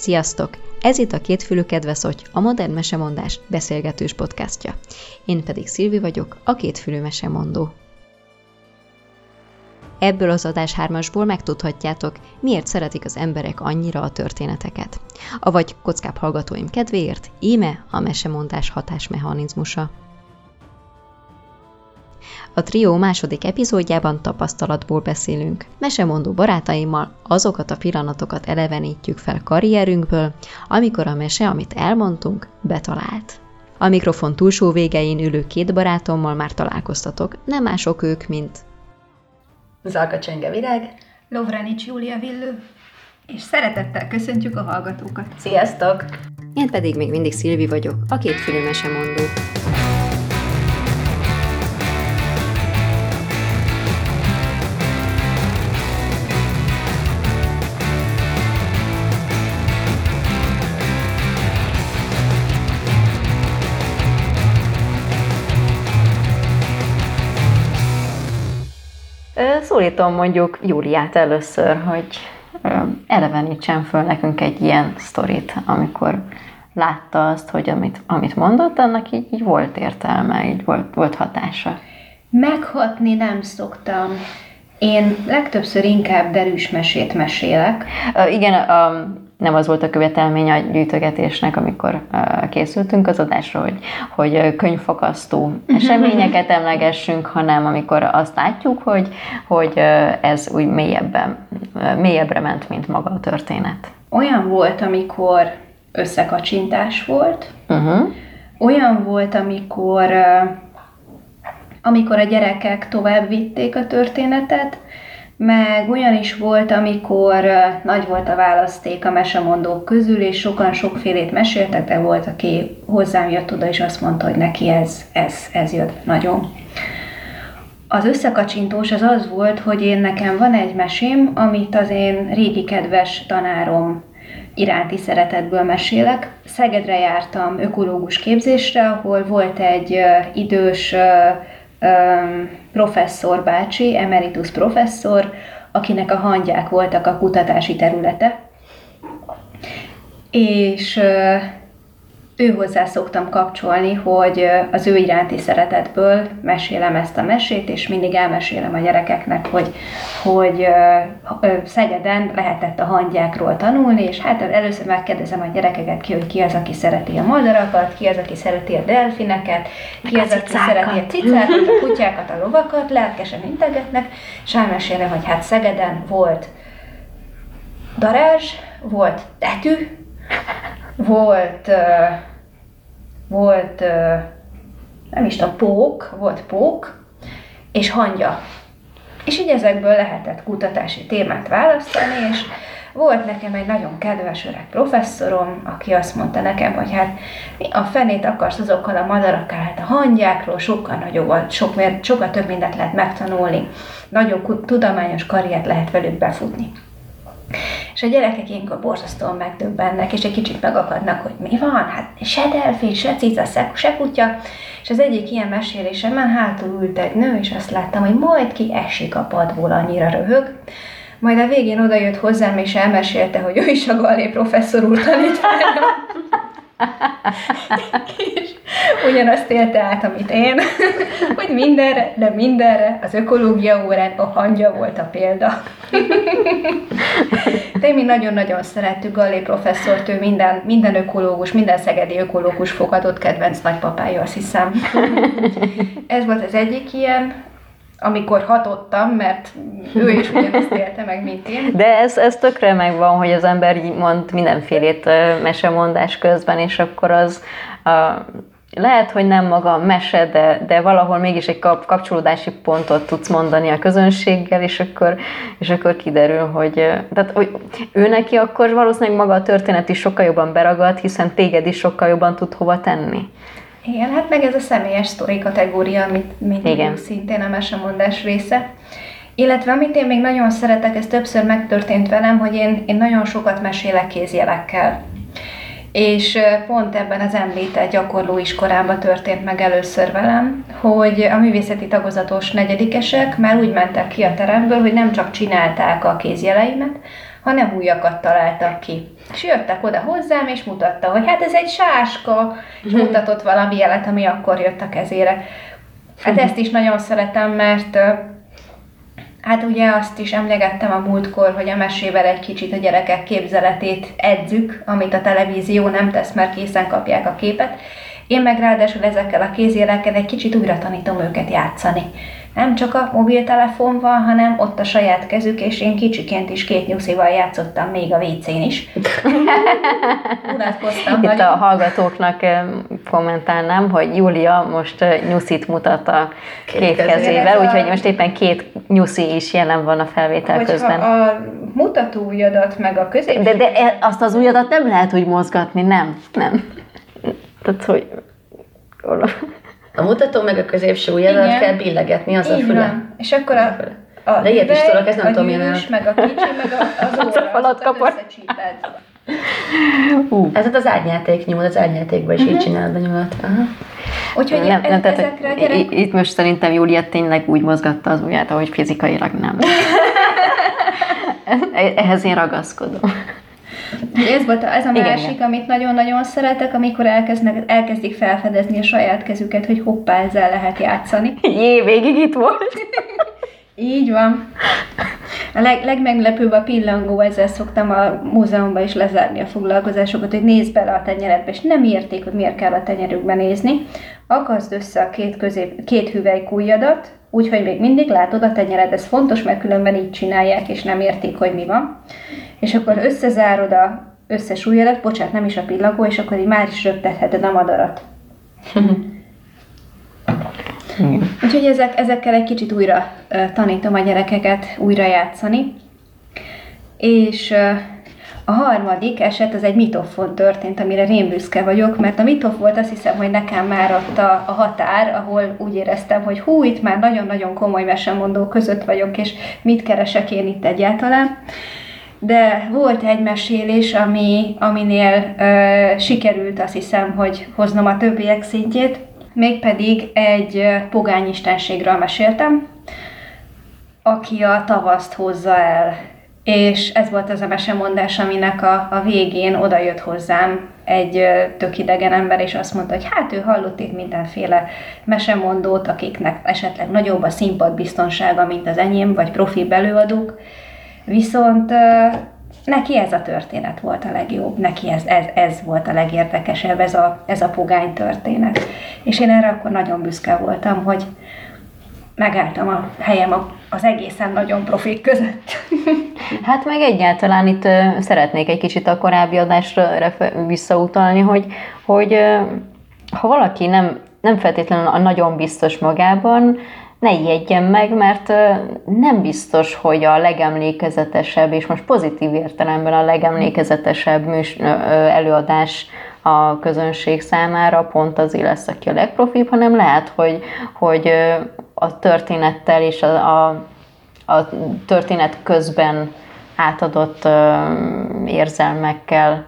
Sziasztok! Ez itt a Kétfülű Kedveszoty, a Modern Mesemondás beszélgetős podcastja. Én pedig Szilvi vagyok, a Kétfülű Mesemondó. Ebből az adás hármasból megtudhatjátok, miért szeretik az emberek annyira a történeteket. Avagy kockább hallgatóim kedvéért, íme a mesemondás hatásmechanizmusa. A trió második epizódjában tapasztalatból beszélünk. Mesemondó barátaimmal azokat a pillanatokat elevenítjük fel karrierünkből, amikor a mese, amit elmondtunk, betalált. A mikrofon túlsó végein ülő két barátommal már találkoztatok, nem mások ők, mint Zalka Csenge Virág. Lovranics Júlia Villő. És szeretettel köszöntjük a hallgatókat. Sziasztok! Én pedig még mindig Szilvi vagyok, a kétfülű mesemondó. Szólítom mondjuk Júliát először, hogy elevenítsen föl nekünk egy ilyen sztorit, amikor látta azt, hogy amit, amit mondott, annak így, így volt értelme, így volt, volt hatása. Meghatni nem szoktam. Én legtöbbször inkább derűs mesét mesélek. Uh, igen, um, nem az volt a követelmény a gyűjtögetésnek, amikor uh, készültünk az adásra, hogy, hogy könyvfakasztó eseményeket emlegessünk, hanem amikor azt látjuk, hogy, hogy ez úgy mélyebben, mélyebbre ment, mint maga a történet. Olyan volt, amikor összekacsintás volt, uh-huh. olyan volt, amikor amikor a gyerekek tovább vitték a történetet, meg olyan is volt, amikor nagy volt a választék a mesemondók közül, és sokan sokfélét meséltek, de volt, aki hozzám jött oda, és azt mondta, hogy neki ez, ez, ez jött nagyon. Az összekacsintós az az volt, hogy én nekem van egy mesém, amit az én régi kedves tanárom iránti szeretetből mesélek. Szegedre jártam ökológus képzésre, ahol volt egy idős professzor bácsi, emeritus professzor, akinek a hangyák voltak a kutatási területe. És ő hozzá szoktam kapcsolni, hogy az ő iránti szeretetből mesélem ezt a mesét, és mindig elmesélem a gyerekeknek, hogy, hogy Szegeden lehetett a hangyákról tanulni, és hát először megkérdezem a gyerekeket ki, hogy ki az, aki szereti a madarakat, ki az, aki szereti a delfineket, ki az, aki szereti a cicákat, a kutyákat, a lovakat, lelkesen integetnek, és elmesélem, hogy hát Szegeden volt darázs, volt tetű, volt uh, volt, nem is tudom, pók, volt pók, és hangya. És így ezekből lehetett kutatási témát választani, és volt nekem egy nagyon kedves öreg professzorom, aki azt mondta nekem, hogy hát mi a fenét akarsz azokkal a madarakkal, hát a hangyákról sokkal nagyobb, sok, sokkal több mindent lehet megtanulni, nagyobb tudományos karriert lehet velük befutni. És a gyerekek ilyenkor borzasztóan megdöbbennek, és egy kicsit megakadnak, hogy mi van, hát se delfin, se cica, se kutya. És az egyik ilyen mesélésemben hátul ült egy nő, és azt láttam, hogy majd ki esik a padból, annyira röhög. Majd a végén odajött hozzám, és elmesélte, hogy ő is a Gallé professzor úr tanítványa. És ugyanazt élte át, amit én, hogy mindenre, de mindenre az ökológia órán a hangya volt a példa. De mi nagyon-nagyon szerettük Gallé professzort, ő minden, minden ökológus, minden szegedi ökológus fogadott kedvenc nagypapája, azt hiszem. Ez volt az egyik ilyen, amikor hatottam, mert ő is ugyanezt élte meg, mint én. De ez, ez tökre megvan, hogy az ember mond mindenfélét mesemondás közben, és akkor az a, lehet, hogy nem maga a mese, de, de valahol mégis egy kap, kapcsolódási pontot tudsz mondani a közönséggel, és akkor, és akkor kiderül, hogy, tehát, hogy ő neki akkor valószínűleg maga a történet is sokkal jobban beragad, hiszen téged is sokkal jobban tud hova tenni. Igen, hát meg ez a személyes sztori kategória, amit, mint Igen. szintén a mesemondás része. Illetve amit én még nagyon szeretek, ez többször megtörtént velem, hogy én, én nagyon sokat mesélek kézjelekkel. És pont ebben az említett gyakorlóiskolában történt meg először velem, hogy a művészeti tagozatos negyedikesek már úgy mentek ki a teremből, hogy nem csak csinálták a kézjeleimet, hanem újakat találtak ki. És jöttek oda hozzám, és mutatta, hogy hát ez egy sáska, és mutatott valami jelet, ami akkor jött a kezére. Hát ezt is nagyon szeretem, mert Hát ugye azt is emlegettem a múltkor, hogy a mesével egy kicsit a gyerekek képzeletét edzük, amit a televízió nem tesz, mert készen kapják a képet. Én meg ráadásul ezekkel a kézjelekkel egy kicsit újra tanítom őket játszani. Nem csak a mobiltelefon van, hanem ott a saját kezük, és én kicsiként is két nyuszival játszottam még a WC-n is. Unatkoztam Itt nagyon. a hallgatóknak kommentálnám, hogy Júlia most nyuszit mutat a két, két kezével, a... úgyhogy most éppen két nyuszi is jelen van a felvétel Hogyha közben. a mutató ujjadat meg a középső... De, de e- azt az ujjadat nem lehet úgy mozgatni, nem, nem. Tehát, hogy... A mutató meg a középső ujjadat kell billegetni, az Így a füle. Van. És akkor a, a De ilyet is tudok, ez nem tudom, milyen meg a kicsi, meg a, az óra, a falat kapott. Uh. Ez az árnyáték nyúl, az árnyátékban is uh-huh. így mhm. csinálod a nyulat. Uh-huh. Úgyhogy nem, nem, tehát, a gyerek... Itt most szerintem Júlia tényleg úgy mozgatta az ujját, ahogy fizikailag nem. Ehhez én ragaszkodom. Ez volt ez a másik, igen. amit nagyon-nagyon szeretek, amikor elkezdnek, elkezdik felfedezni a saját kezüket, hogy hoppá, ezzel lehet játszani. Jé, végig itt volt. Így van. A leg, legmeglepőbb a pillangó, ezzel szoktam a múzeumban is lezárni a foglalkozásokat, hogy nézd bele a tenyeredbe, és nem érték, hogy miért kell a tenyerükbe nézni. Akaszd össze a két, közép, két hüvelykújjadat, úgyhogy még mindig látod a tenyered, ez fontos, mert különben így csinálják, és nem értik, hogy mi van. És akkor összezárod a összes ujjadat, bocsánat, nem is a pillangó, és akkor így már is röptetheted a madarat. Úgyhogy ezek, ezekkel egy kicsit újra uh, tanítom a gyerekeket újra játszani. És uh, a harmadik eset az egy mitofon történt, amire én büszke vagyok, mert a mitof volt azt hiszem, hogy nekem már ott a, a határ, ahol úgy éreztem, hogy hú, itt már nagyon-nagyon komoly mesemondó között vagyok, és mit keresek én itt egyáltalán. De volt egy mesélés, ami, aminél ö, sikerült azt hiszem, hogy hoznom a többiek szintjét, mégpedig egy pogányistenségről meséltem, aki a tavaszt hozza el. És ez volt az a mesemondás, aminek a, a végén odajött hozzám egy tök idegen ember, és azt mondta, hogy hát ő hallott itt mindenféle mesemondót, akiknek esetleg nagyobb a színpad biztonsága, mint az enyém, vagy profi belőadók, viszont neki ez a történet volt a legjobb, neki ez, ez, ez volt a legérdekesebb, ez a, ez a pogány történet. És én erre akkor nagyon büszke voltam, hogy megálltam a helyem az egészen nagyon profik között. Hát meg egyáltalán itt szeretnék egy kicsit a korábbi adásra visszautalni, hogy, hogy ha valaki nem, nem feltétlenül a nagyon biztos magában, ne ijedjen meg, mert nem biztos, hogy a legemlékezetesebb, és most pozitív értelemben a legemlékezetesebb műs, előadás a közönség számára pont az lesz, aki a legprofibb, hanem lehet, hogy, hogy a történettel és a, a, a történet közben átadott érzelmekkel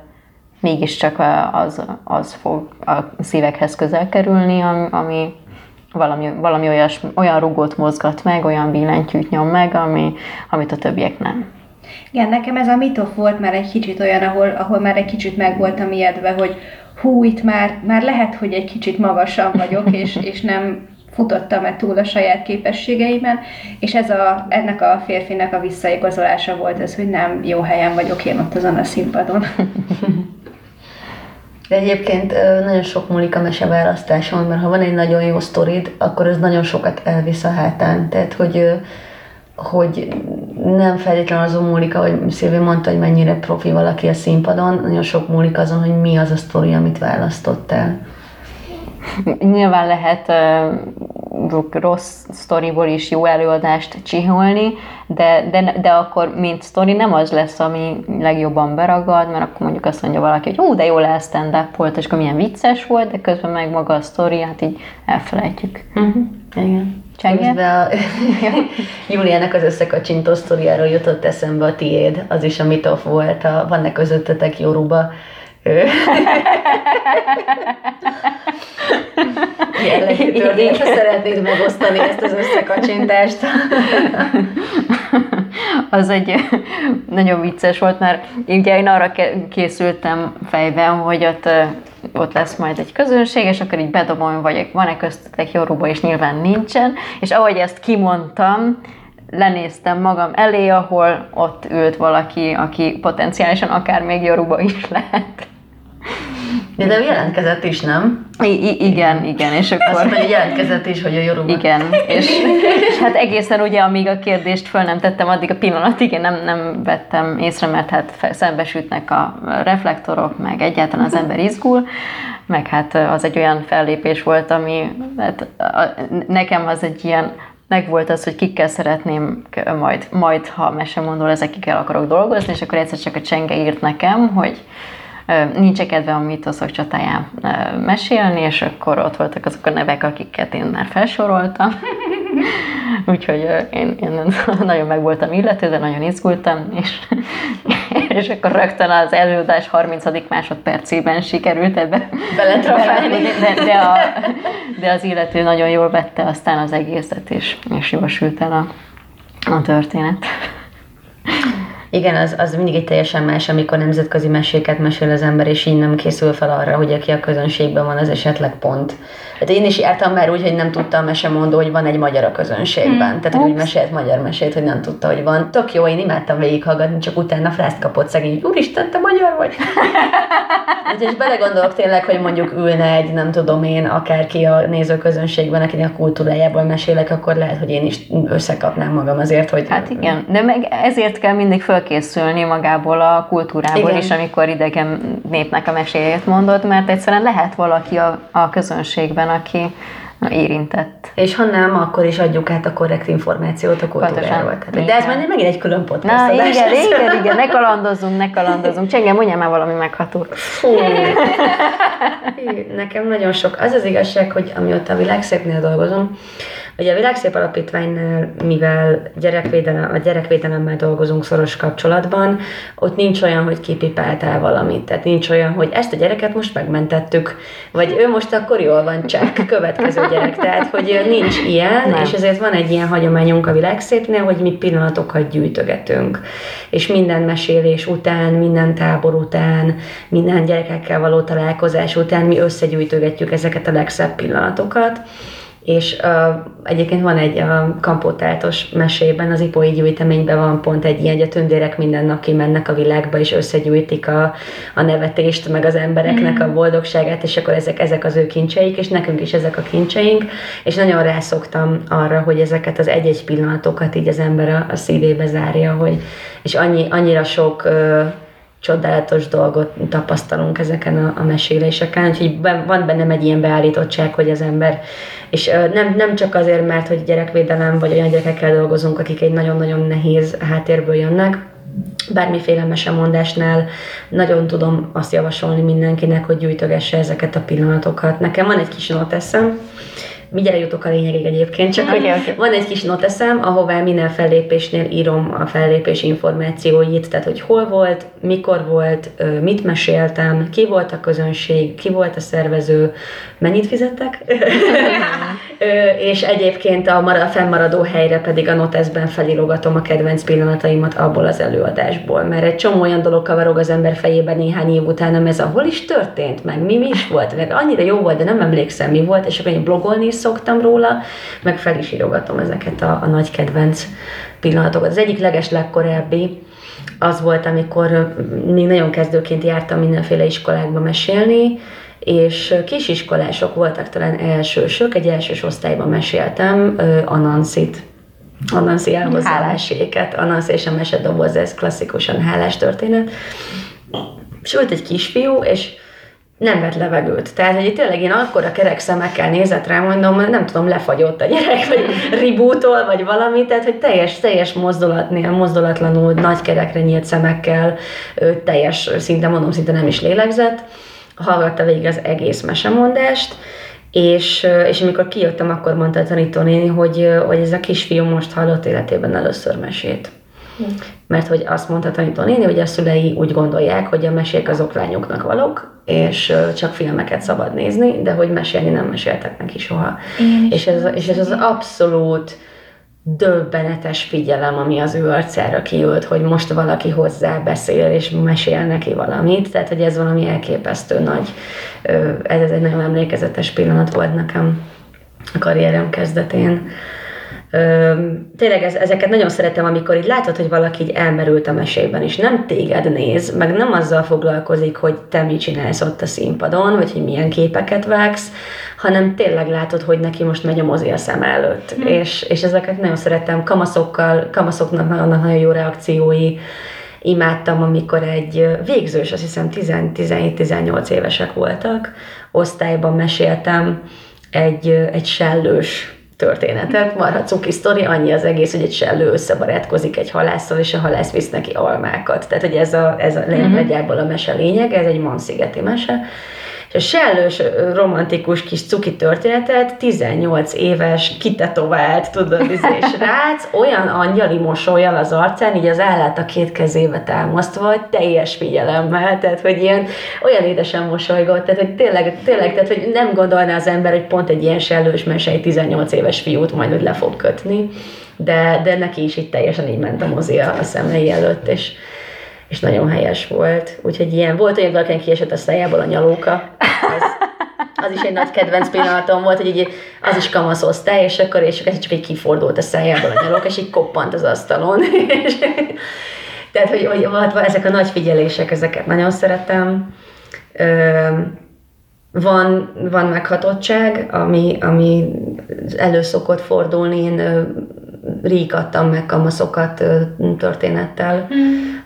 mégiscsak az, az fog a szívekhez közel kerülni, ami, valami, valami olyas, olyan rugót mozgat meg, olyan billentyűt nyom meg, ami, amit a többiek nem. Igen, nekem ez a mitof volt már egy kicsit olyan, ahol, ahol már egy kicsit meg voltam ijedve, hogy hú, itt már, már lehet, hogy egy kicsit magasabb vagyok, és, és nem futottam-e túl a saját képességeimen, és ez a, ennek a férfinek a visszaigazolása volt ez, hogy nem jó helyen vagyok én ott azon a színpadon. De egyébként nagyon sok múlik a meseválasztáson, mert ha van egy nagyon jó sztorid, akkor ez nagyon sokat elvisz a hátán. Tehát, hogy, hogy nem feltétlenül azon múlik, ahogy Szilvi mondta, hogy mennyire profi valaki a színpadon, nagyon sok múlik azon, hogy mi az a sztori, amit választottál. Nyilván lehet rossz sztoriból is jó előadást csiholni, de, de, de akkor mint sztori nem az lesz, ami legjobban beragad, mert akkor mondjuk azt mondja valaki, hogy hú, de jó lesz stand up volt, és akkor milyen vicces volt, de közben meg maga a sztori, hát így elfelejtjük. Uh-huh. Igen. Közben a Juliának az összekacsintó sztoriáról jutott eszembe a tiéd, az is a mitof volt, a, van-e közöttetek Jóruba jellegű történet, ha szeretnéd megosztani ezt az összekacsintást. az egy nagyon vicces volt, mert ugye én arra készültem fejben, hogy ott, ott lesz majd egy közönség, és akkor így bedobom, vagy van-e köztetek Yoruba, és nyilván nincsen, és ahogy ezt kimondtam, lenéztem magam elé, ahol ott ült valaki, aki potenciálisan akár még Yoruba is lehet. De jelentkezett is, nem? I- igen, igen, és akkor... Azt mondja, jelentkezett is, hogy a Yoruba. Igen, és, és hát egészen ugye, amíg a kérdést föl nem tettem, addig a pillanatig én nem, nem vettem észre, mert hát szembesütnek a reflektorok, meg egyáltalán az ember izgul, meg hát az egy olyan fellépés volt, ami hát, nekem az egy ilyen meg volt az, hogy kikkel szeretném majd, majd ha mesemondó ezekkel akarok dolgozni, és akkor egyszer csak a Csenge írt nekem, hogy nincs kedve a mítoszok csatáján mesélni, és akkor ott voltak azok a nevek, akiket én már felsoroltam. Úgyhogy én, én nagyon meg voltam illető, de nagyon izgultam, és, és akkor rögtön az előadás 30. másodpercében sikerült ebbe beletrafálni. De, de, a, de az illető nagyon jól vette aztán az egészet, és, és jól sült el a, a történet. Igen, az, az mindig egy teljesen más, amikor nemzetközi meséket mesél az ember, és így nem készül fel arra, hogy aki a közönségben van, az esetleg pont. Tehát én is jártam már úgy, hogy nem tudtam mesemondó, hogy van egy magyar a közönségben. Hmm. Tehát, hogy úgy mesélt magyar mesét, hogy nem tudta, hogy van. Tök jó, én imádtam végighallgatni, csak utána frászt kapott szegény, hogy úristen, te magyar vagy. és belegondolok tényleg, hogy mondjuk ülne egy, nem tudom én, akárki a nézőközönségben, akinek a kultúrájából mesélek, akkor lehet, hogy én is összekapnám magam azért, hogy... Hát igen, de meg ezért kell mindig fölkészülni magából a kultúrából igen. is, amikor idegen népnek a meséjét mondod, mert egyszerűen lehet valaki a, a közönségben, aki érintett. És ha nem, akkor is adjuk át a korrekt információt a kultúráról. De ez már megint egy külön podcast. Na, igen, igen, igen, igen, ne kalandozunk, ne kalandozunk. Csenge, mondjál már valami megható. Fú. Nekem nagyon sok. Az az igazság, hogy amióta a világszépnél dolgozom, Ugye a Világszép Alapítványnál, mivel gyerekvédelem, a gyerekvédelemmel dolgozunk szoros kapcsolatban, ott nincs olyan, hogy kipipáltál valamit. Tehát nincs olyan, hogy ezt a gyereket most megmentettük, vagy ő most akkor jól van, csak következő gyerek. Tehát, hogy nincs ilyen, Nem. és ezért van egy ilyen hagyományunk a Világszépnél, hogy mi pillanatokat gyűjtögetünk. És minden mesélés után, minden tábor után, minden gyerekekkel való találkozás után mi összegyűjtögetjük ezeket a legszebb pillanatokat és uh, egyébként van egy a kampótáltos mesében, az ipói gyűjteményben van pont egy ilyen, hogy a tündérek minden nap kimennek a világba, és összegyűjtik a, a nevetést, meg az embereknek mm. a boldogságát, és akkor ezek, ezek az ő kincseik, és nekünk is ezek a kincseink, és nagyon rászoktam arra, hogy ezeket az egy-egy pillanatokat így az ember a, a szívébe zárja, hogy, és annyi, annyira sok uh, csodálatos dolgot tapasztalunk ezeken a, a meséléseken, úgyhogy van bennem egy ilyen beállítottság, hogy az ember, és nem, nem csak azért, mert hogy gyerekvédelem, vagy olyan gyerekekkel dolgozunk, akik egy nagyon-nagyon nehéz háttérből jönnek, bármiféle mesemondásnál nagyon tudom azt javasolni mindenkinek, hogy gyűjtögesse ezeket a pillanatokat. Nekem van egy kis noteszem, mindjárt jutok a lényegig egyébként, csak okay, okay. van egy kis noteszem, ahová minden fellépésnél írom a fellépés információit, tehát hogy hol volt, mikor volt, mit meséltem, ki volt a közönség, ki volt a szervező, mennyit fizettek, és egyébként a, a fennmaradó helyre pedig a noteszben felírogatom a kedvenc pillanataimat abból az előadásból, mert egy csomó olyan dolog kavarog az ember fejében néhány év után, nem ez a hol is történt, meg mi, mi is volt, mert annyira jó volt, de nem emlékszem mi volt, és akkor én blogolni is szoktam róla, meg fel is írogatom ezeket a, a nagy kedvenc pillanatokat. Az egyik leges legkorábbi, az volt, amikor még nagyon kezdőként jártam mindenféle iskolákba mesélni, és kisiskolások voltak talán elsősök, egy elsős osztályban meséltem Ananszit, Anansi elhozzáséket, Anansi és a mesedoboz, ez klasszikusan hálás történet. És volt egy kisfiú, és nem vett levegőt. Tehát, hogy tényleg én akkor a kerek szemekkel nézett rá, mondom, nem tudom, lefagyott a gyerek, vagy ribútól, vagy valami, tehát, hogy teljes, teljes mozdulatnél, mozdulatlanul, nagy kerekre nyílt szemekkel, teljes, szinte mondom, szinte nem is lélegzett, hallgatta végig az egész mesemondást, és, és amikor kijöttem, akkor mondta a tanítónéni, hogy, hogy ez a kisfiú most hallott életében először mesét. Mert hogy azt mondta tanító néni, hogy a szülei úgy gondolják, hogy a mesék azok lányoknak valók, és csak filmeket szabad nézni, de hogy mesélni nem meséltek neki soha. És ez, és ez az abszolút döbbenetes figyelem, ami az ő arcára kijött, hogy most valaki hozzá beszél, és mesél neki valamit, tehát hogy ez valami elképesztő nagy, ez egy nagyon emlékezetes pillanat volt nekem a karrierem kezdetén. Tényleg ez, ezeket nagyon szeretem, amikor így látod, hogy valaki így elmerült a mesében, és nem téged néz, meg nem azzal foglalkozik, hogy te mit csinálsz ott a színpadon, vagy hogy milyen képeket vágsz, hanem tényleg látod, hogy neki most megy a mozi a szem előtt. Mm. És, és ezeket nagyon szeretem, kamaszokkal, kamaszoknak nagyon, nagyon jó reakciói, imádtam, amikor egy végzős, azt hiszem 17-18 évesek voltak, osztályban meséltem egy, egy sellős történetet, marha cuki sztori, annyi az egész, hogy egy sellő összebarátkozik egy halásszal, és a halász visz neki almákat. Tehát, hogy ez a, ez a uh-huh. a mese lényeg, ez egy Manszigeti mese, és a sellős romantikus kis cuki történetet 18 éves, kitetovált, tudod, izé, és rác, olyan angyali mosolyal az arcán, így az állát a két kezébe támasztva, hogy teljes figyelemmel, tehát, hogy ilyen, olyan édesen mosolygott, tehát, hogy tényleg, tényleg, tehát, hogy nem gondolná az ember, hogy pont egy ilyen sellős mese egy 18 éves fiút majd, hogy le fog kötni, de, de neki is így teljesen így ment a mozi a szemei előtt, és és nagyon helyes volt. Úgyhogy ilyen, volt olyan, valakinek kiesett a szájából a nyalóka. Az, az is egy nagy kedvenc pillanatom volt, hogy így az is kamaszoztál, és akkor, és csak egy kifordult a szájából a nyalóka, és így koppant az asztalon. Tehát, hogy, hogy, hogy ezek a nagy figyelések, ezeket nagyon szeretem. Van, van meghatottság, ami, ami elő szokott fordulni. Én rígattam meg kamaszokat történettel, hmm.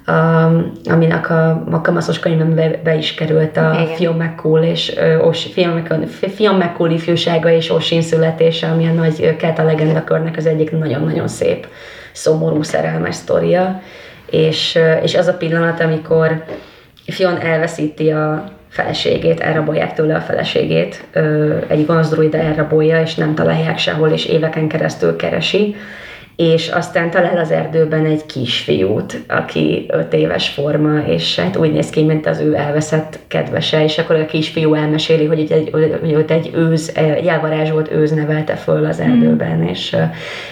Aminek a, a kamaszos könyvembe be is került a Fion McCool és Fion McCool ifjúsága és Osin születése, ami a nagy Kelt a legenda körnek az egyik nagyon-nagyon szép, szomorú szerelmes sztoria. És, és az a pillanat, amikor Fion elveszíti a feleségét, elrabolják tőle a feleségét, egy gonosz elrabolja, és nem találják sehol, és éveken keresztül keresi, és aztán talál az erdőben egy kisfiút, aki öt éves forma, és hát úgy néz ki, mint az ő elveszett kedvese, és akkor a kisfiú elmeséli, hogy, egy, hogy őt egy őz, egy elvarázsolt őz nevelte föl az erdőben, mm. és,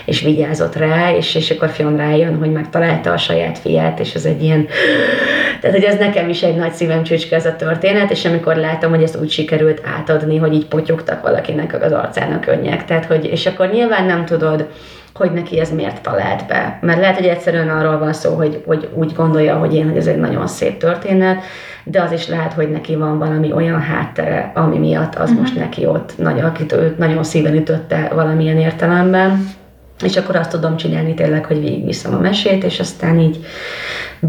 és vigyázott rá, és, és akkor fion rájön, hogy megtalálta a saját fiát, és ez egy ilyen... Tehát, hogy ez nekem is egy nagy szívem csücske ez a történet, és amikor látom, hogy ezt úgy sikerült átadni, hogy így potyogtak valakinek az arcának könnyek, tehát, hogy, és akkor nyilván nem tudod, hogy neki ez miért talált be. Mert lehet, hogy egyszerűen arról van szó, hogy, hogy úgy gondolja, hogy én, hogy ez egy nagyon szép történet, de az is lehet, hogy neki van valami olyan háttere, ami miatt az uh-huh. most neki ott, nagy, akit őt nagyon szíven ütötte valamilyen értelemben. És akkor azt tudom csinálni tényleg, hogy végigviszem a mesét, és aztán így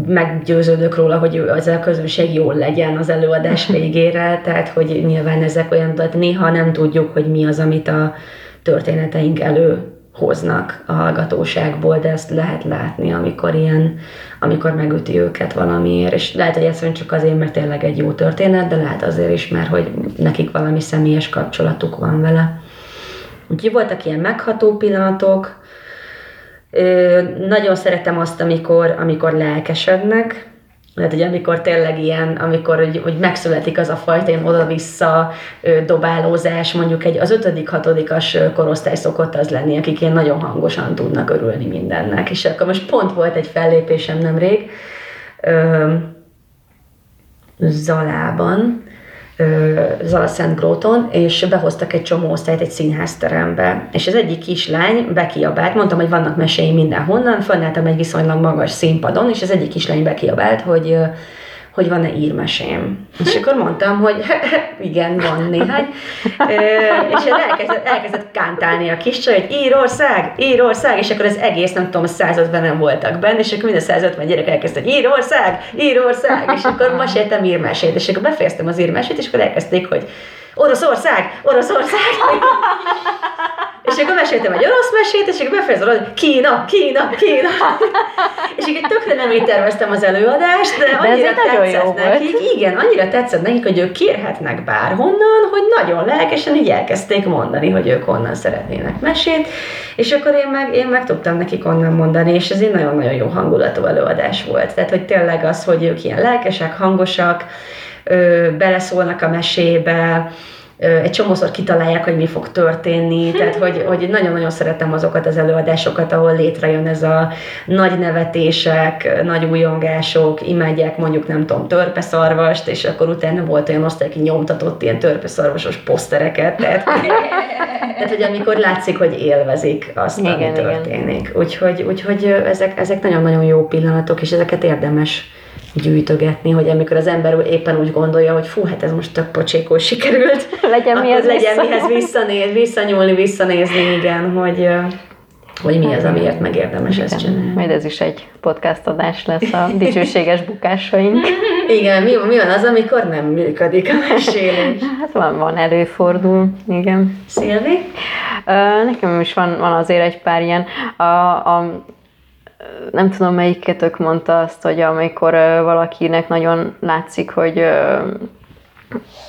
meggyőződök róla, hogy az a közönség jól legyen az előadás végére, tehát hogy nyilván ezek olyan, tehát néha nem tudjuk, hogy mi az, amit a történeteink elő hoznak a hallgatóságból, de ezt lehet látni, amikor ilyen, amikor megüti őket valamiért, és lehet, hogy egyszerűen csak azért, mert tényleg egy jó történet, de lehet azért is, mert hogy nekik valami személyes kapcsolatuk van vele. Úgyhogy voltak ilyen megható pillanatok, Ö, nagyon szeretem azt, amikor, amikor lelkesednek, lehet, hogy amikor tényleg ilyen, amikor hogy, hogy megszületik az a fajta ilyen oda-vissza dobálózás, mondjuk egy az ötödik, hatodikas korosztály szokott az lenni, akik ilyen nagyon hangosan tudnak örülni mindennek. És akkor most pont volt egy fellépésem nemrég, Zalában, Zala Szent Gróton, és behoztak egy csomó osztályt egy színházterembe. És az egyik kislány bekiabált, mondtam, hogy vannak meséi mindenhonnan, fönnáltam egy viszonylag magas színpadon, és az egyik kislány bekiabált, hogy hogy van-e írmesém. És akkor mondtam, hogy igen, van néhány. és elkezdett, elkezdett kántálni a kis csaj, hogy Írország, Írország, és akkor az egész, nem tudom, 150 nem voltak benne, és akkor mind a 150 gyerek elkezdte, hogy Írország, Írország, és akkor meséltem írmesét, és akkor befejeztem az írmesét, és akkor elkezdték, hogy Oroszország, Oroszország. és akkor meséltem egy orosz mesét, és akkor befejezem, hogy Kína, Kína, Kína. és így tökre nem így terveztem az előadást, de annyira de tetszett nekik, volt. igen, annyira tetszett nekik, hogy ők kérhetnek bárhonnan, hogy nagyon lelkesen így elkezdték mondani, hogy ők onnan szeretnének mesét, és akkor én meg, én meg tudtam nekik onnan mondani, és ez egy nagyon-nagyon jó hangulatú előadás volt. Tehát, hogy tényleg az, hogy ők ilyen lelkesek, hangosak, beleszólnak a mesébe, egy csomószor kitalálják, hogy mi fog történni, tehát hogy, hogy nagyon-nagyon szeretem azokat az előadásokat, ahol létrejön ez a nagy nevetések, nagy újongások, imádják mondjuk nem tudom, törpeszarvast, és akkor utána volt olyan osztály, aki nyomtatott ilyen törpeszarvasos posztereket, tehát, tehát hogy amikor látszik, hogy élvezik azt, igen, ami történik. Igen. Úgyhogy, úgyhogy ezek, ezek nagyon-nagyon jó pillanatok, és ezeket érdemes gyűjtögetni, hogy amikor az ember éppen úgy gondolja, hogy fú, hát ez most tök pocsékos sikerült, legyen mihez, legyen mihez visszanéz, visszanyúlni, visszanézni, igen, hogy, hogy mi az, amiért megérdemes ezt csinálni. Majd ez is egy podcast adás lesz a dicsőséges bukásaink. Igen, mi, mi van az, amikor nem működik a mesélés? Hát van, van, előfordul, igen. Szilvi? Nekem is van, van azért egy pár ilyen. A, a, nem tudom melyiketek mondta azt, hogy amikor valakinek nagyon látszik, hogy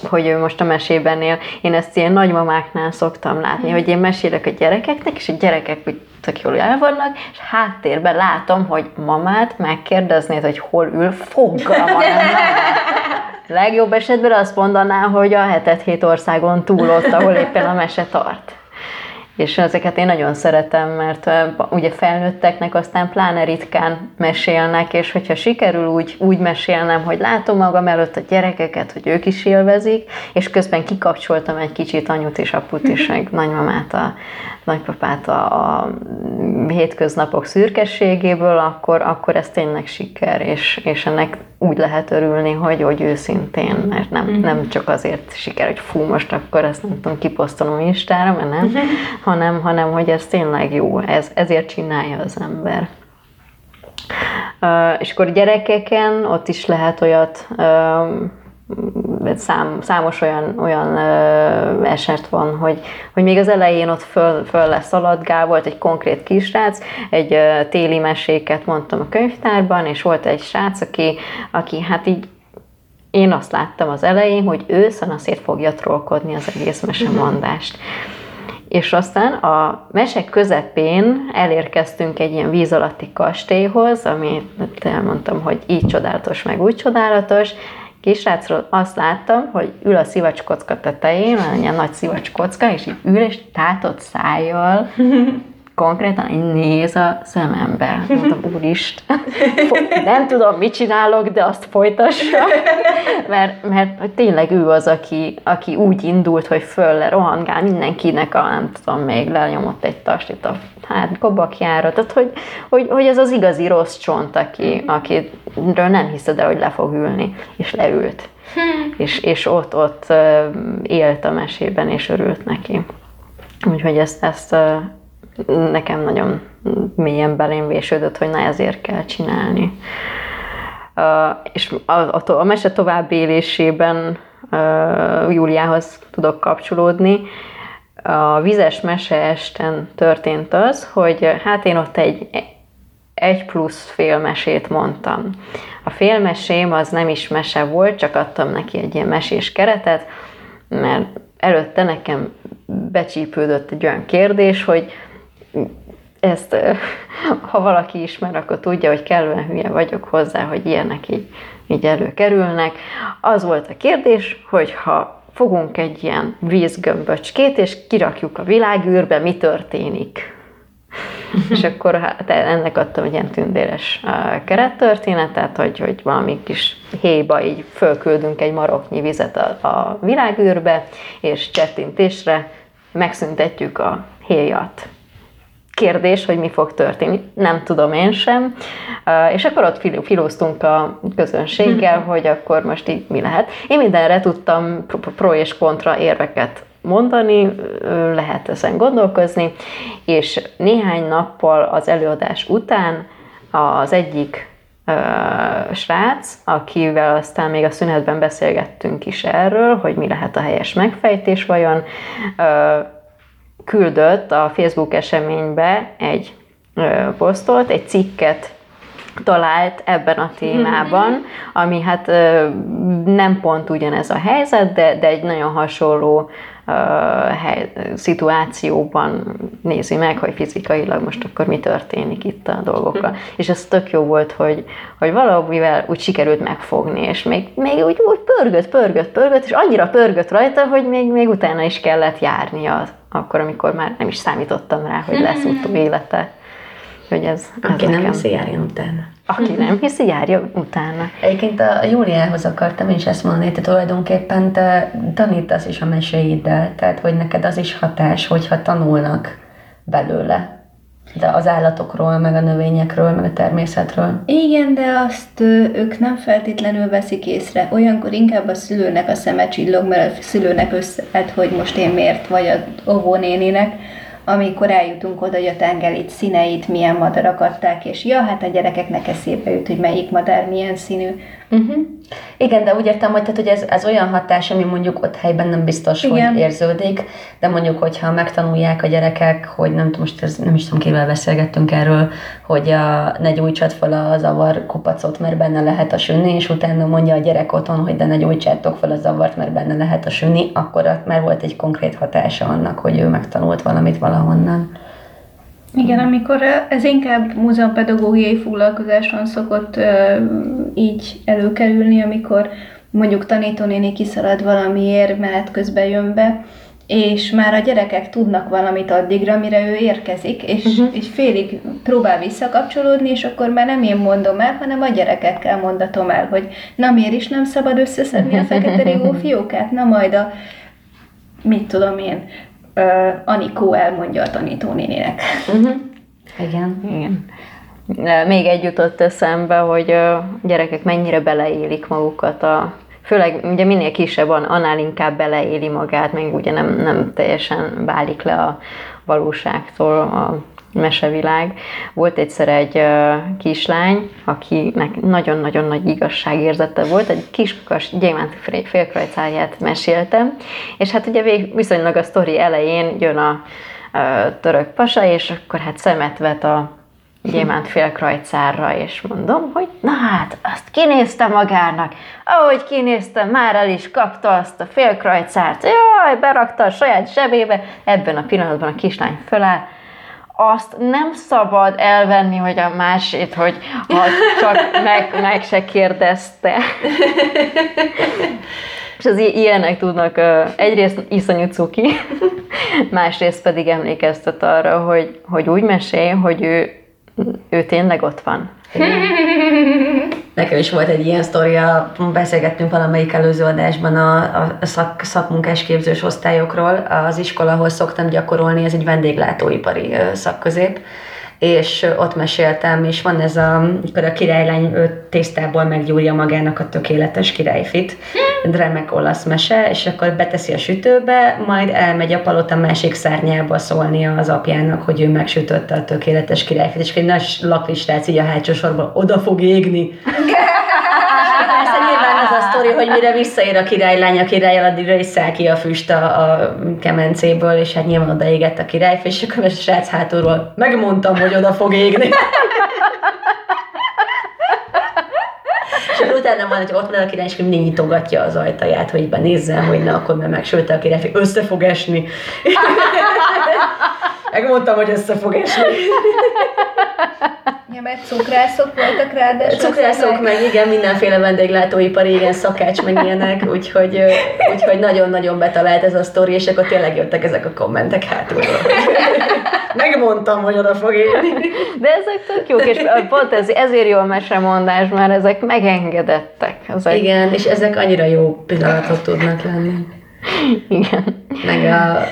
hogy ő most a mesében él. Én ezt ilyen nagymamáknál szoktam látni, hogy én mesélek a gyerekeknek, és a gyerekek úgy tök jól el vannak, és háttérben látom, hogy mamát megkérdeznéd, hogy hol ül, fogalma Legjobb esetben azt mondaná, hogy a hetet hét országon túl ott, ahol éppen a mese tart. És ezeket én nagyon szeretem, mert ugye felnőtteknek aztán pláne ritkán mesélnek, és hogyha sikerül úgy, úgy mesélnem, hogy látom magam előtt a gyerekeket, hogy ők is élvezik, és közben kikapcsoltam egy kicsit anyut és aput meg nagymamát, a nagypapát a, a hétköznapok szürkességéből, akkor, akkor ez tényleg siker, és, és ennek úgy lehet örülni, hogy, hogy őszintén, mert nem, uh-huh. nem csak azért siker, hogy fú, most akkor ezt nem tudom, kiposztolom Instára, mert nem, uh-huh. hanem, hanem, hogy ez tényleg jó, ez, ezért csinálja az ember. Uh, és akkor gyerekeken ott is lehet olyat uh, szám, számos olyan, olyan eset van, hogy, hogy még az elején ott föl, föl lesz szaladgál, volt egy konkrét kisrác, egy ö, téli meséket mondtam a könyvtárban, és volt egy srác, aki, aki hát így én azt láttam az elején, hogy ő szanaszét fogja trollkodni az egész mesemondást. És aztán a mesek közepén elérkeztünk egy ilyen víz alatti kastélyhoz, ami elmondtam, hogy így csodálatos, meg úgy csodálatos, kisrácról azt láttam, hogy ül a szivacskocka tetején, ilyen nagy szivacskocka, és így ül, és tátott szájjal konkrétan így néz a szemembe. Mondtam, úristen, nem tudom, mit csinálok, de azt folytassa. Mert, mert tényleg ő az, aki, aki úgy indult, hogy föl rohangál mindenkinek a, nem tudom, még lenyomott egy tastit a hát kobakjára. Tehát, hogy, hogy, hogy ez az igazi rossz csont, aki, akiről nem hiszed el, hogy le fog ülni. És leült. És, és ott, ott élt a mesében, és örült neki. Úgyhogy ezt, ezt nekem nagyon mélyen belém vésődött, hogy na ezért kell csinálni. Uh, és a, a, a mese tovább élésében uh, Júliához tudok kapcsolódni. A vizes mese esten történt az, hogy hát én ott egy egy plusz félmesét mondtam. A félmesém az nem is mese volt, csak adtam neki egy ilyen mesés keretet, mert előtte nekem becsípődött egy olyan kérdés, hogy ezt, ha valaki ismer, akkor tudja, hogy kellően hülye vagyok hozzá, hogy ilyenek így, így előkerülnek. Az volt a kérdés, hogy ha fogunk egy ilyen vízgömböcskét, és kirakjuk a világűrbe, mi történik? és akkor hát ennek adtam egy ilyen tündéres kerettörténetet, hogy, hogy valami kis héjba így fölküldünk egy maroknyi vizet a, a világűrbe, és csettintésre megszüntetjük a héjat kérdés, hogy mi fog történni. Nem tudom én sem. És akkor ott filóztunk a közönséggel, hogy akkor most így mi lehet. Én mindenre tudtam pro és kontra érveket mondani, lehet ezen gondolkozni, és néhány nappal az előadás után az egyik uh, srác, akivel aztán még a szünetben beszélgettünk is erről, hogy mi lehet a helyes megfejtés vajon, uh, küldött a Facebook eseménybe egy posztot, egy cikket talált ebben a témában, ami hát nem pont ugyanez a helyzet, de, de egy nagyon hasonló hely, szituációban nézi meg, hogy fizikailag most akkor mi történik itt a dolgokkal. Hm. És ez tök jó volt, hogy, hogy valahogy úgy sikerült megfogni, és még, még úgy, úgy pörgött, pörgött, pörgött, és annyira pörgött rajta, hogy még, még utána is kellett járnia akkor, amikor már nem is számítottam rá, hogy lesz élete. Hogy ez, ez Aki nekem... nem hiszi, járjon utána. Aki nem hiszi, járja utána. Egyébként a Júliához akartam is ezt mondani, te tulajdonképpen te tanítasz is a meséiddel, tehát hogy neked az is hatás, hogyha tanulnak belőle de az állatokról, meg a növényekről, meg a természetről. Igen, de azt ők nem feltétlenül veszik észre. Olyankor inkább a szülőnek a szeme csillog, mert a szülőnek összehet, hogy most én miért, vagy a óvónéninek, amikor eljutunk oda, hogy a tengelit színeit, milyen madarak adták, és ja, hát a gyerekeknek eszébe jut, hogy melyik madár milyen színű. Uh-huh. Igen, de úgy értem, hogy, tehát, hogy ez, ez olyan hatás, ami mondjuk ott helyben nem biztos, Igen. hogy érződik, de mondjuk, hogyha megtanulják a gyerekek, hogy nem tudom, most ez, nem is tudom, kivel beszélgettünk erről, hogy a, ne gyújtsad fel a zavar kupacot, mert benne lehet a süni, és utána mondja a gyerek otthon, hogy de ne gyújtsátok fel a zavart, mert benne lehet a süni, akkor már volt egy konkrét hatása annak, hogy ő megtanult valamit valahonnan. Igen, amikor ez inkább múzeumpedagógiai foglalkozáson szokott így előkerülni, amikor mondjuk tanítónéni kiszalad valamiért, menet közben jön be, és már a gyerekek tudnak valamit addigra, mire ő érkezik, és, uh-huh. és félig próbál visszakapcsolódni, és akkor már nem én mondom el, hanem a gyereket kell mondatom el, hogy na miért is nem szabad összeszedni a fekete rigó fiókát, na majd a mit tudom én, uh, Anikó elmondja a tanítónénének. Uh-huh. Igen. Igen. Még egy jutott eszembe, hogy a gyerekek mennyire beleélik magukat a főleg ugye minél kisebb van, annál inkább beleéli magát, még ugye nem, nem teljesen válik le a valóságtól a mesevilág. Volt egyszer egy kislány, akinek nagyon-nagyon nagy igazságérzete volt, egy kiskakas gyémánt félkrajcáját meséltem, és hát ugye viszonylag a sztori elején jön a, a török pasa, és akkor hát szemet vet a gyémánt félkrajcárra, és mondom, hogy na hát, azt kinézte magának, ahogy kinézte, már el is kapta azt a félkrajcárt, jaj, berakta a saját zsebébe, ebben a pillanatban a kislány föláll, azt nem szabad elvenni, hogy a másét, hogy ha csak meg, meg se kérdezte. És az ilyenek tudnak egyrészt iszonyú cuki, másrészt pedig emlékeztet arra, hogy, hogy úgy mesél, hogy ő, ő tényleg ott van. Nekem is volt egy ilyen sztoria, beszélgettünk valamelyik előző adásban a, a szak, szakmunkás képzős osztályokról. Az iskola, ahol szoktam gyakorolni, ez egy vendéglátóipari szakközép, és ott meséltem, és van ez a, amikor a királylány tésztából meggyúrja magának a tökéletes királyfit, remek olasz mese, és akkor beteszi a sütőbe, majd elmegy a palota másik szárnyába szólnia az apjának, hogy ő megsütötte a tökéletes királyfit, és egy nagy laklistác így a hátsó sorban oda fog égni. Persze nyilván az a sztori, hogy mire visszaér a királylány a király, addigra is száll ki a füst a, a kemencéből, és hát nyilván odaégett a királyfi, és akkor a srác hátulról megmondtam, hogy oda fog égni. és utána van, hogy ott van a király, és mindig nyitogatja az ajtaját, hogy benézzen, hogy na, akkor már megsülte a király, össze fog esni. Megmondtam, hogy össze fog esni. Ja, mert cukrászok voltak rá, Cukrászok, meg igen, mindenféle vendéglátóipari, igen, szakács, meg ilyenek, úgyhogy, úgyhogy nagyon-nagyon betalált ez a sztori, és akkor tényleg jöttek ezek a kommentek hátulról. Megmondtam, hogy oda fog élni. De ezek tök jók, és pont ez, ezért jó a mesemondás, mert ezek megengedettek. Ezek... Igen, és ezek annyira jó pillanatok tudnak lenni. Igen. Meg a...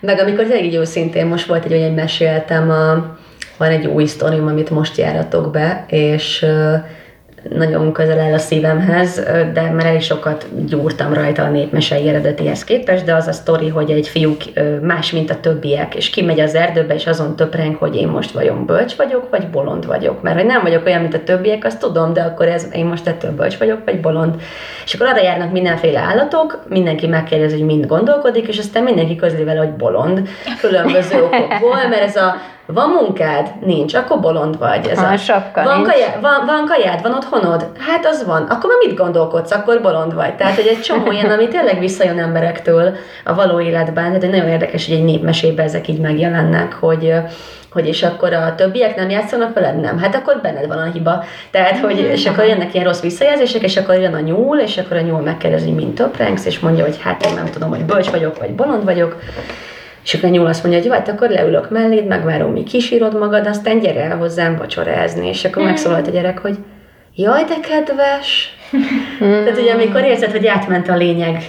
meg amikor tényleg így szintén most volt egy olyan, meséltem a van egy új sztorim, amit most járatok be, és nagyon közel áll a szívemhez, de már elég sokat gyúrtam rajta a népmesei eredetihez képest, de az a sztori, hogy egy fiú más, mint a többiek, és kimegy az erdőbe, és azon töpreng, hogy én most vajon bölcs vagyok, vagy bolond vagyok. Mert hogy nem vagyok olyan, mint a többiek, azt tudom, de akkor ez, én most ettől bölcs vagyok, vagy bolond. És akkor arra járnak mindenféle állatok, mindenki megkérdezi, hogy mind gondolkodik, és aztán mindenki közli vele, hogy bolond, különböző okokból, mert ez a Van munkád? Nincs, akkor bolond vagy. Ez Ha, sapka van, nincs. kajád, van, van kajád, van otthonod? Hát az van. Akkor már mit gondolkodsz? Akkor bolond vagy. Tehát, hogy egy csomó ilyen, ami tényleg visszajön emberektől a való életben. Tehát, hogy nagyon érdekes, hogy egy népmesében ezek így megjelennek, hogy hogy és akkor a többiek nem játszanak veled? Nem. Hát akkor benned van a hiba. Tehát, hogy és akkor jönnek ilyen rossz visszajelzések, és akkor jön a nyúl, és akkor a nyúl megkérdezi, mint töprengsz, és mondja, hogy hát én nem tudom, hogy bölcs vagyok, vagy bolond vagyok. És akkor nyúl azt mondja, hogy jó, hát akkor leülök melléd, megvárom, míg kisírod magad, aztán gyere el hozzám vacsorázni. És akkor megszólalt a gyerek, hogy jaj, de kedves. Tehát ugye amikor érzed, hogy átment a lényeg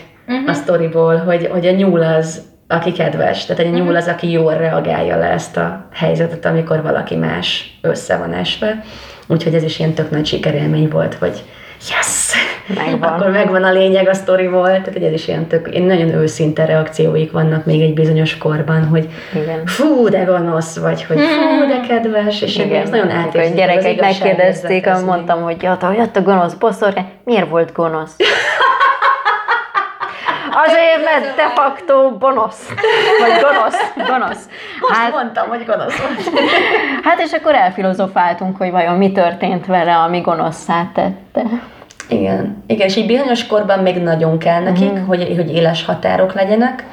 a sztoriból, hogy, hogy a nyúl az, aki kedves, tehát egy nyúl az, aki jól reagálja le ezt a helyzetet, amikor valaki más össze van esve. Úgyhogy ez is ilyen tök nagy sikerélmény volt, hogy yes! Megvan. Akkor megvan a lényeg a sztoriból, tehát ez is ilyen tök, én nagyon őszinte reakcióik vannak még egy bizonyos korban, hogy Igen. fú, de gonosz vagy, hogy fú, de kedves, és igen, ez nagyon átérződik. a gyerekek megkérdezték, mondtam, hogy jött, jött a gonosz boszorkány, miért volt gonosz? Azért, mert de facto bonosz. Vagy gonosz. Gonosz. Most Hát, mondtam, hogy gonosz volt. hát és akkor elfilozofáltunk, hogy vajon mi történt vele, ami gonoszszá tette. Igen, igen, és így bizonyos korban még nagyon kell nekik, mm. hogy, hogy éles határok legyenek,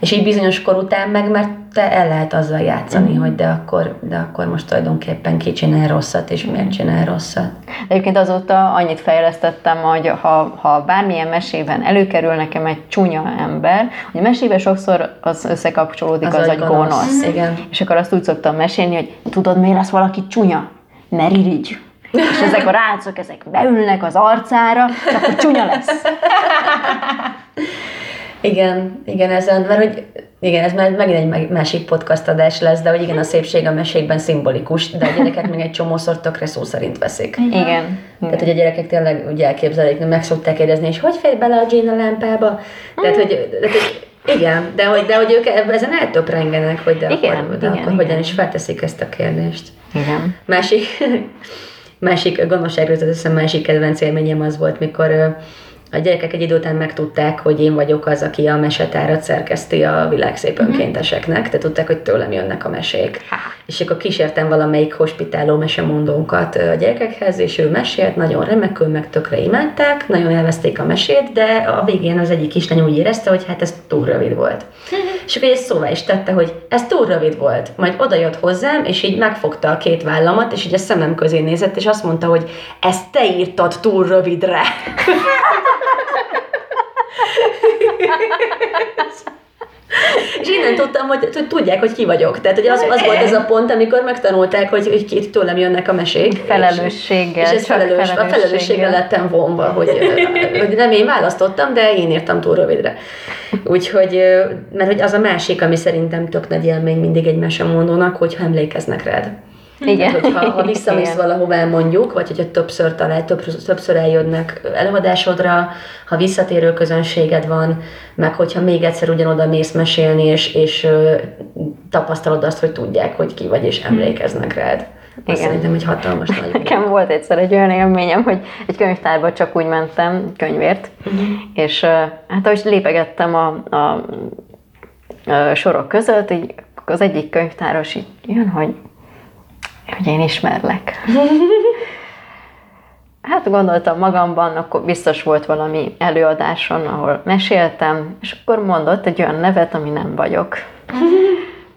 és így bizonyos kor után meg, mert te el lehet azzal játszani, mm. hogy de akkor, de akkor most tulajdonképpen ki csinál rosszat, és miért csinál rosszat. Egyébként azóta annyit fejlesztettem, hogy ha, ha bármilyen mesében előkerül nekem egy csúnya ember, hogy a mesében sokszor az összekapcsolódik az, az hogy gonosz. gonosz. Igen. És akkor azt úgy szoktam mesélni, hogy tudod, miért lesz valaki csúnya? Ne irigy. És ezek a rácok, ezek beülnek az arcára, és akkor csúnya lesz. Igen, igen, ezen, mert hogy igen, ez már megint egy másik podcast adás lesz, de hogy igen, a szépség a mesékben szimbolikus, de a gyerekek még egy csomószor tökre szó szerint veszik. Igen. Tehát, hogy a gyerekek tényleg úgy elképzelik, meg szokták kérdezni, és hogy fér bele a Jane a lámpába? Tehát, hogy, tehát, hogy igen, de hogy, de hogy ők ezen eltöprengenek, hogy de Igen, akkor, de igen, akkor igen. hogyan is felteszik ezt a kérdést. Igen. Másik, másik gonoszságról jutott eszembe, másik kedvenc élményem az volt, mikor a gyerekek egy idő után megtudták, hogy én vagyok az, aki a mesetárat szerkeszti a világ szép önkénteseknek, tehát tudták, hogy tőlem jönnek a mesék. És akkor kísértem valamelyik hospitáló mesemondónkat a gyerekekhez, és ő mesélt, nagyon remekül, meg tökre imádták, nagyon elveszték a mesét, de a végén az egyik kislány úgy érezte, hogy hát ez túl rövid volt. És akkor ezt szóvá is tette, hogy ez túl rövid volt. Majd oda jött hozzám, és így megfogta a két vállamat, és így a szemem közé nézett, és azt mondta, hogy ezt te írtad túl rövidre. És innen tudtam, hogy, hogy tudják, hogy ki vagyok. Tehát, hogy az, az volt ez a pont, amikor megtanulták, hogy, hogy ki- tőlem jönnek a mesék. Felelősséggel, És, és ez felelős, a felelősséggel. felelősséggel lettem vonva, hogy, hogy nem én választottam, de én írtam túl rövidre. Úgyhogy, mert hogy az a másik, ami szerintem tök nagy élmény mindig egy mesemondónak, hogyha emlékeznek rád. Igen. Tehát, hogyha ha visszamész Igen. valahová mondjuk, vagy hogyha többször talál, több, többször eljönnek előadásodra, ha visszatérő közönséged van, meg hogyha még egyszer ugyanoda mész mesélni, és, és ö, tapasztalod azt, hogy tudják, hogy ki vagy, és emlékeznek rád. Az Igen. szerintem egy hatalmas nagy Nekem volt egyszer egy olyan élményem, hogy egy könyvtárba csak úgy mentem könyvért, és ö, hát ahogy lépegettem a, a, a sorok között, így az egyik könyvtáros így jön, hogy, hogy én ismerlek. Hát gondoltam magamban, akkor biztos volt valami előadáson, ahol meséltem, és akkor mondott egy olyan nevet, ami nem vagyok.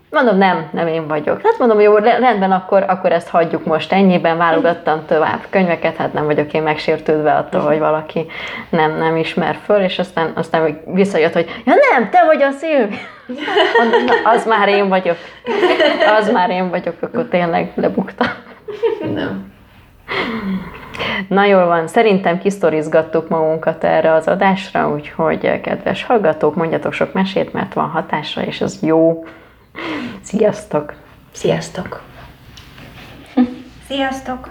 Mondom, nem, nem én vagyok. Hát mondom, jó, rendben, akkor, akkor ezt hagyjuk most ennyiben, válogattam tovább könyveket, hát nem vagyok én megsértődve attól, hogy valaki nem, nem ismer föl, és aztán, aztán visszajött, hogy ja nem, te vagy a Szilvi. Na, az már én vagyok. Az már én vagyok, akkor tényleg lebuktam. Nem. Na jól van, szerintem kisztorizgattuk magunkat erre az adásra, úgyhogy kedves hallgatók, mondjatok sok mesét, mert van hatása, és ez jó. Sziasztok! Sziasztok! Sziasztok!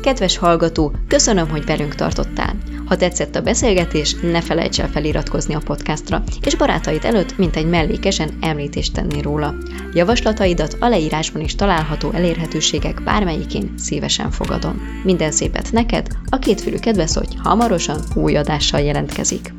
Kedves hallgató, köszönöm, hogy velünk tartottál. Ha tetszett a beszélgetés, ne felejts el feliratkozni a podcastra, és barátaid előtt mint egy mellékesen említést tenni róla. Javaslataidat a leírásban is található elérhetőségek bármelyikén szívesen fogadom. Minden szépet neked, a kétfülű kedves, hogy hamarosan új adással jelentkezik.